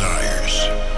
desires?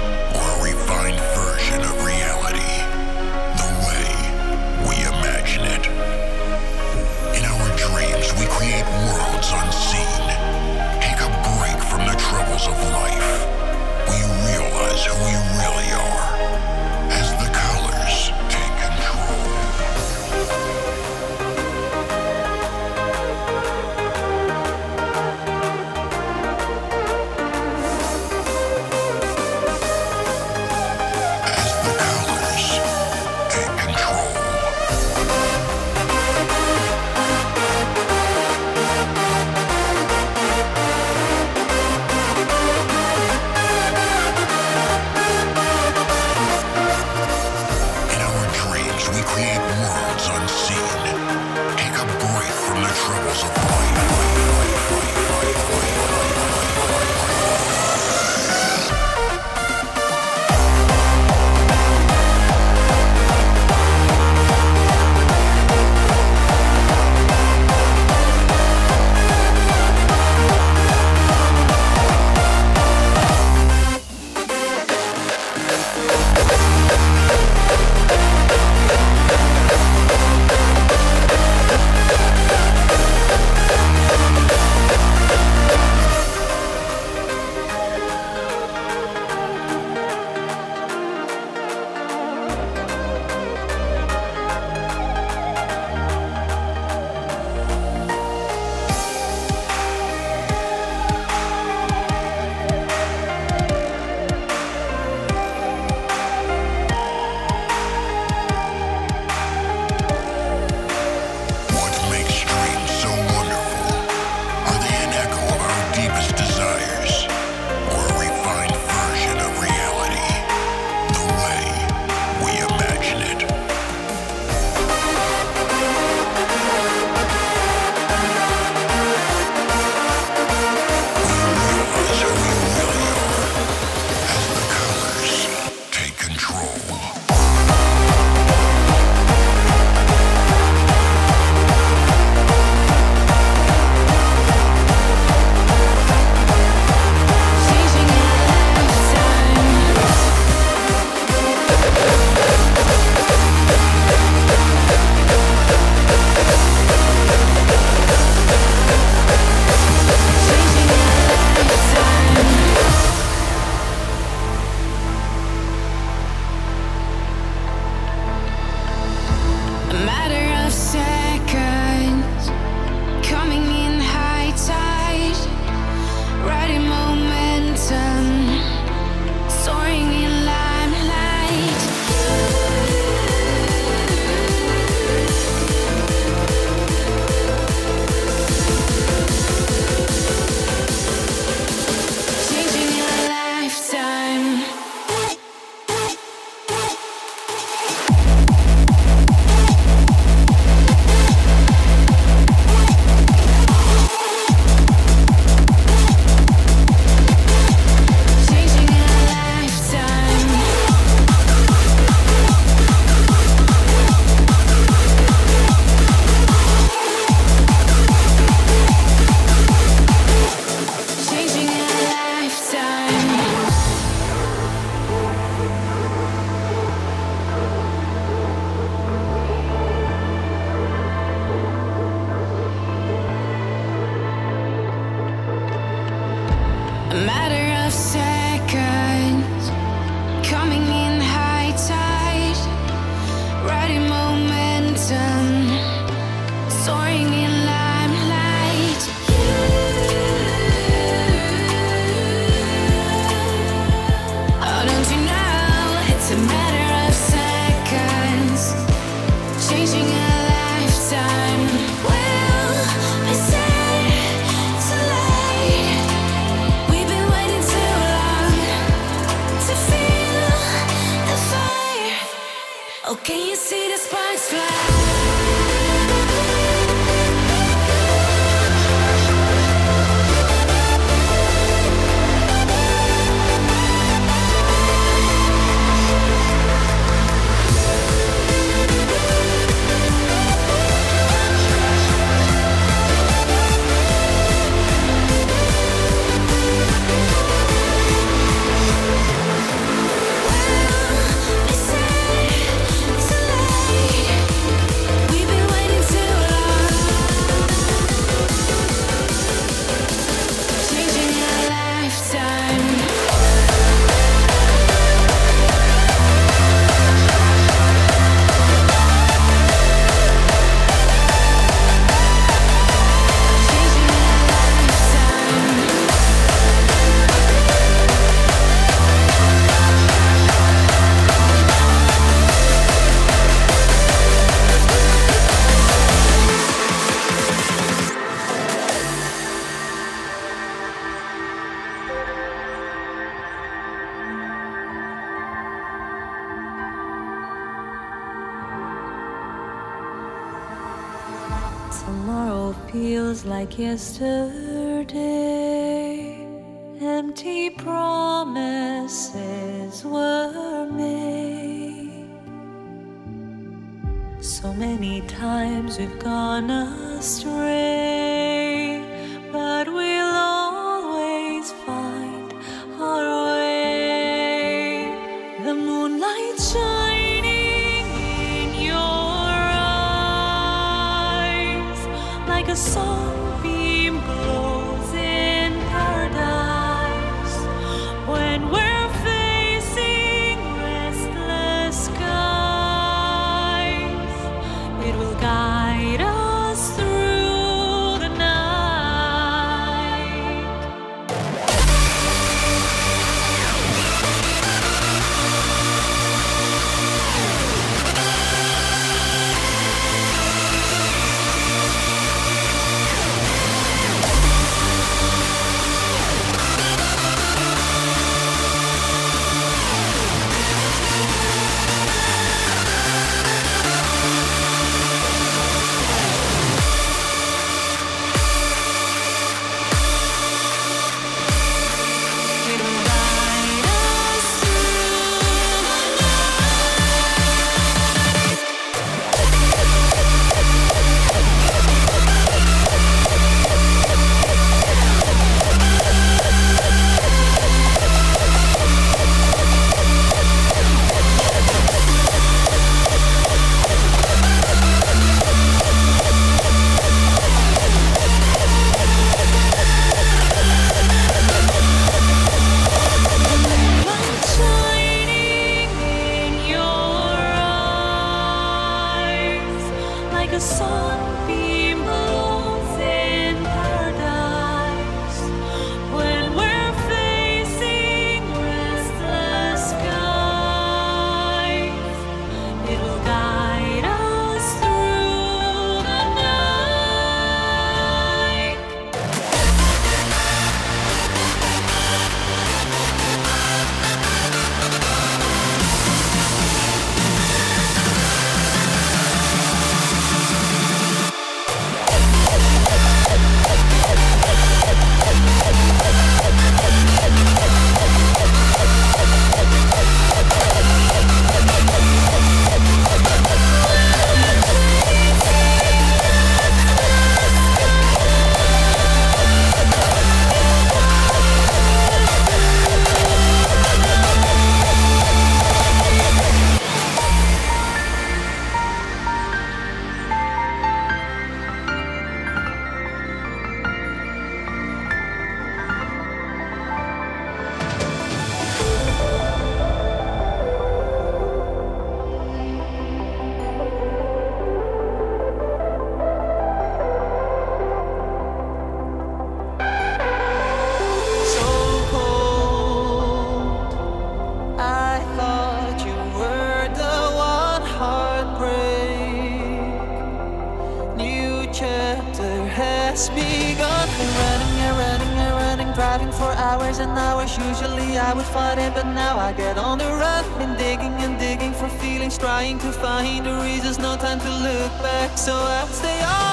chapter has begun. Been running and running and running, driving for hours and hours. Usually I would fight it, but now I get on the run. Been digging and digging for feelings, trying to find the reasons. No time to look back, so I stay on.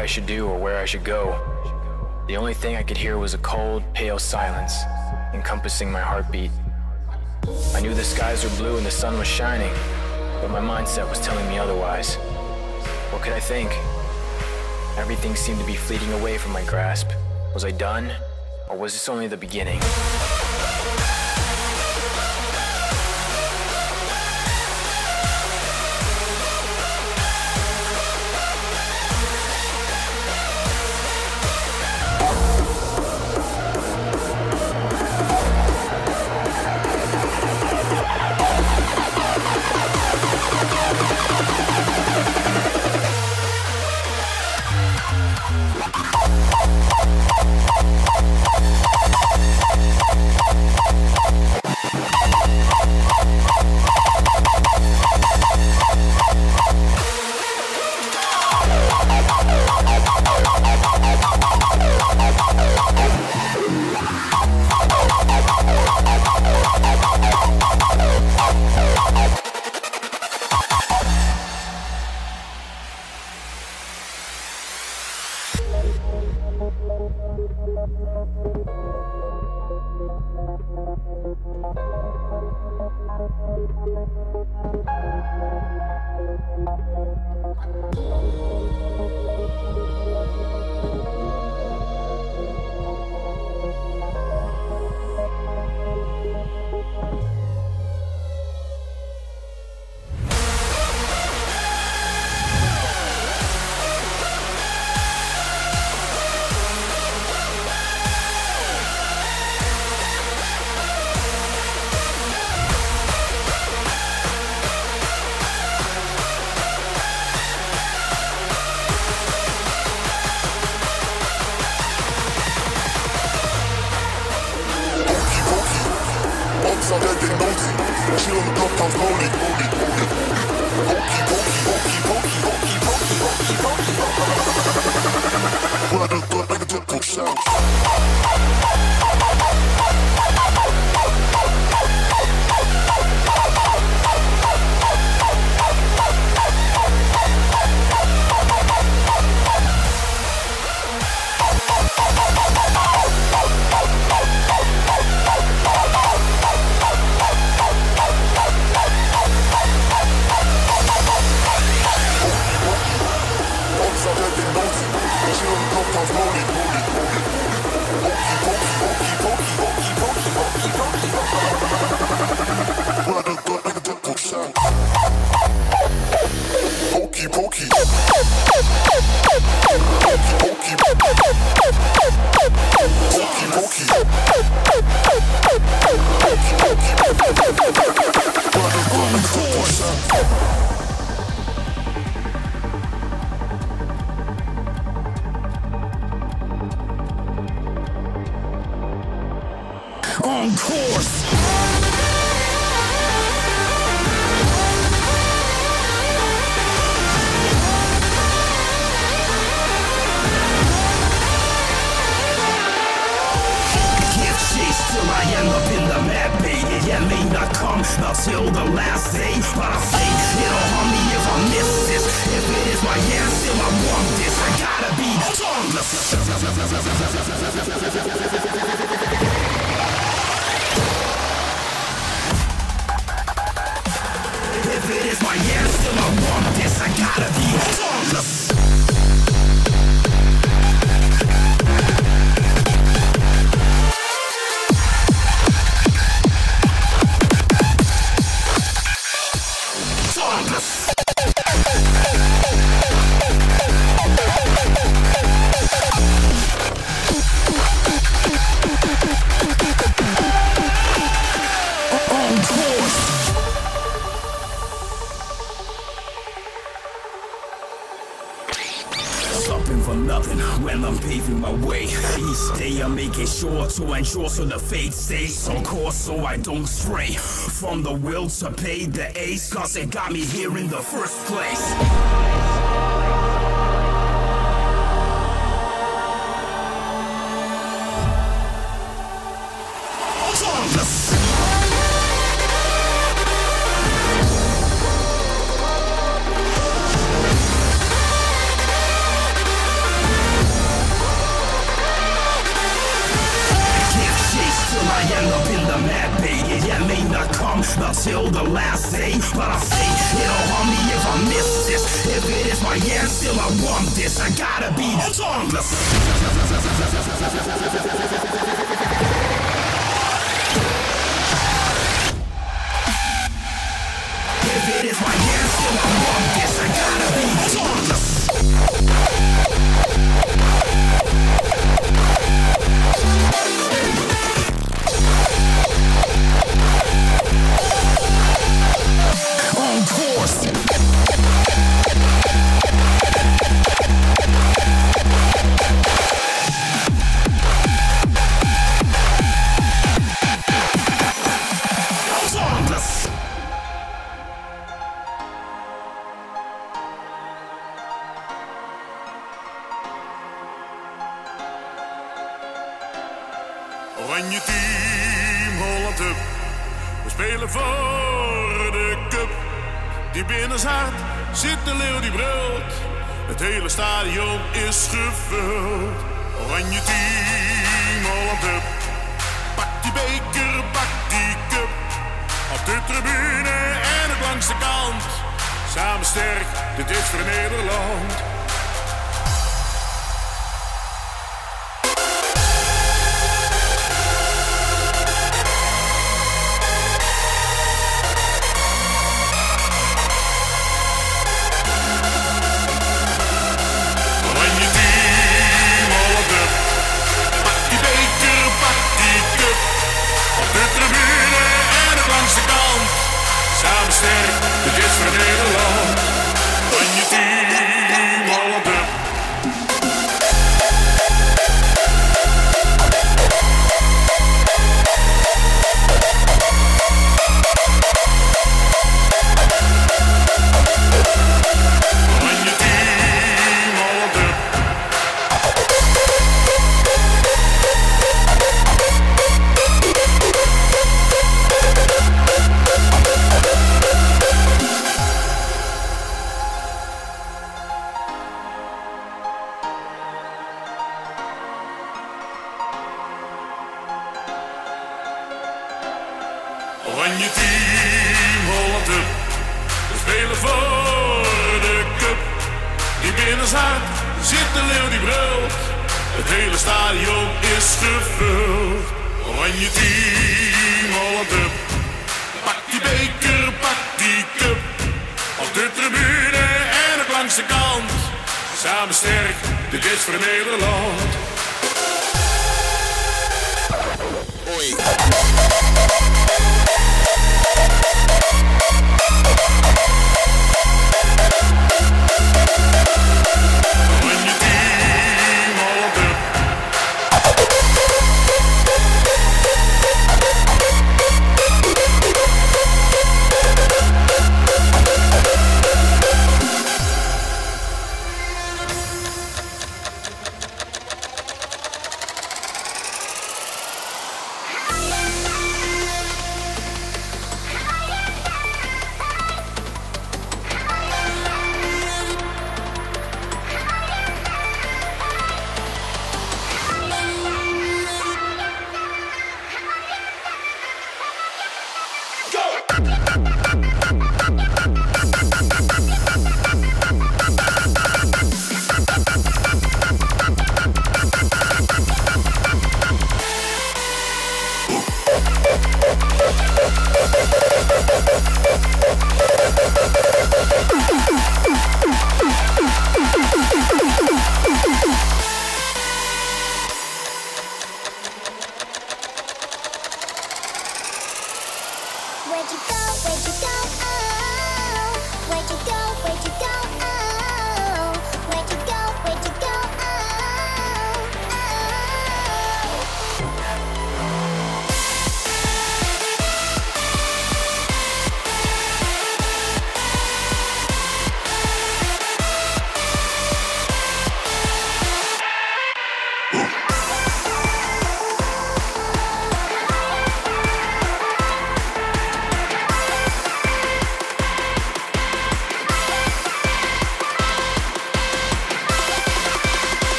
I should do or where I should go. The only thing I could hear was a cold, pale silence encompassing my heartbeat. I knew the skies were blue and the sun was shining, but my mindset was telling me otherwise. What could I think? Everything seemed to be fleeting away from my grasp. Was I done? Or was this only the beginning? on course. I end up in the mad may not come until the last day But I think it'll haunt me if I miss this. If it is my answer, I want this. I gotta be done If it is my answer, I want this. I gotta be flawless. Ensure so the fate stays on course so I don't stray from the will to pay the ace cause it got me here in the first place Oranje team, Holland up. We spelen voor de cup. Die binnenzaak zit de leeuw die brult. Het hele stadion is gevuld. Oranje team, Holland up. Pak die beker, pak die cup. Op de tribune en op langs de kant. Samen sterk, dit is voor Nederland. Oei. When you feel all of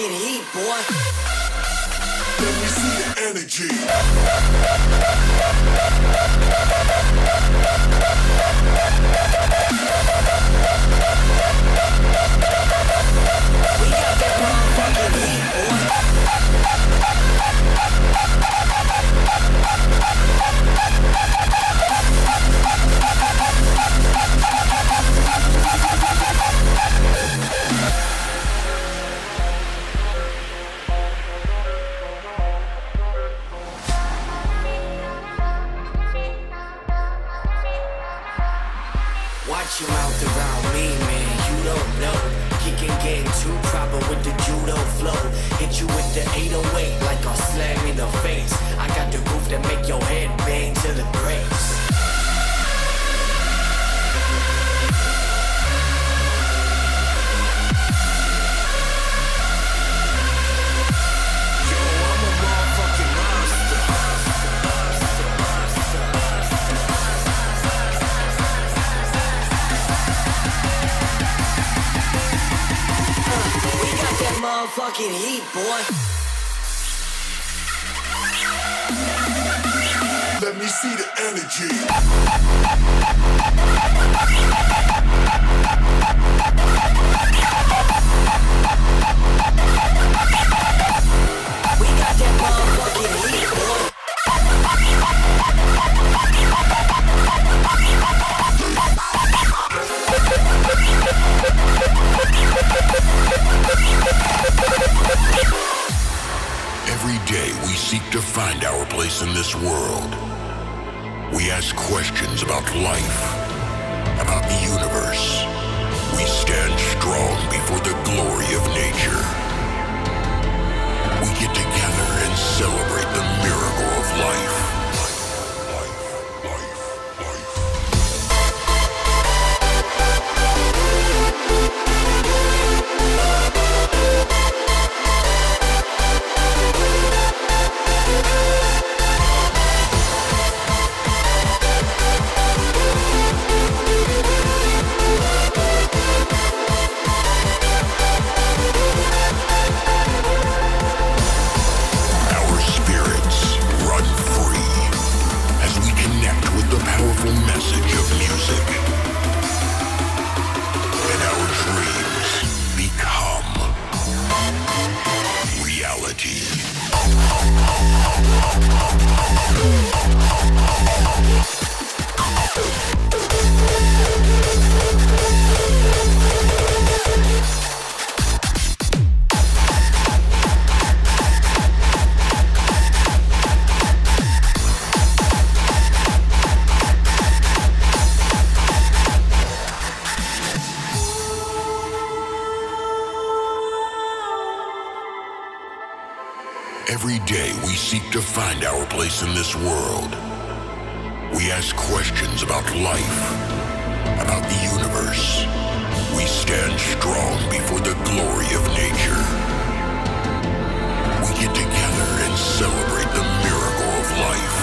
get heat, boy. Let me see the energy. to find our place in this world. We ask questions about life, about the universe. We stand strong before the glory of nature. We get together and celebrate the miracle of life.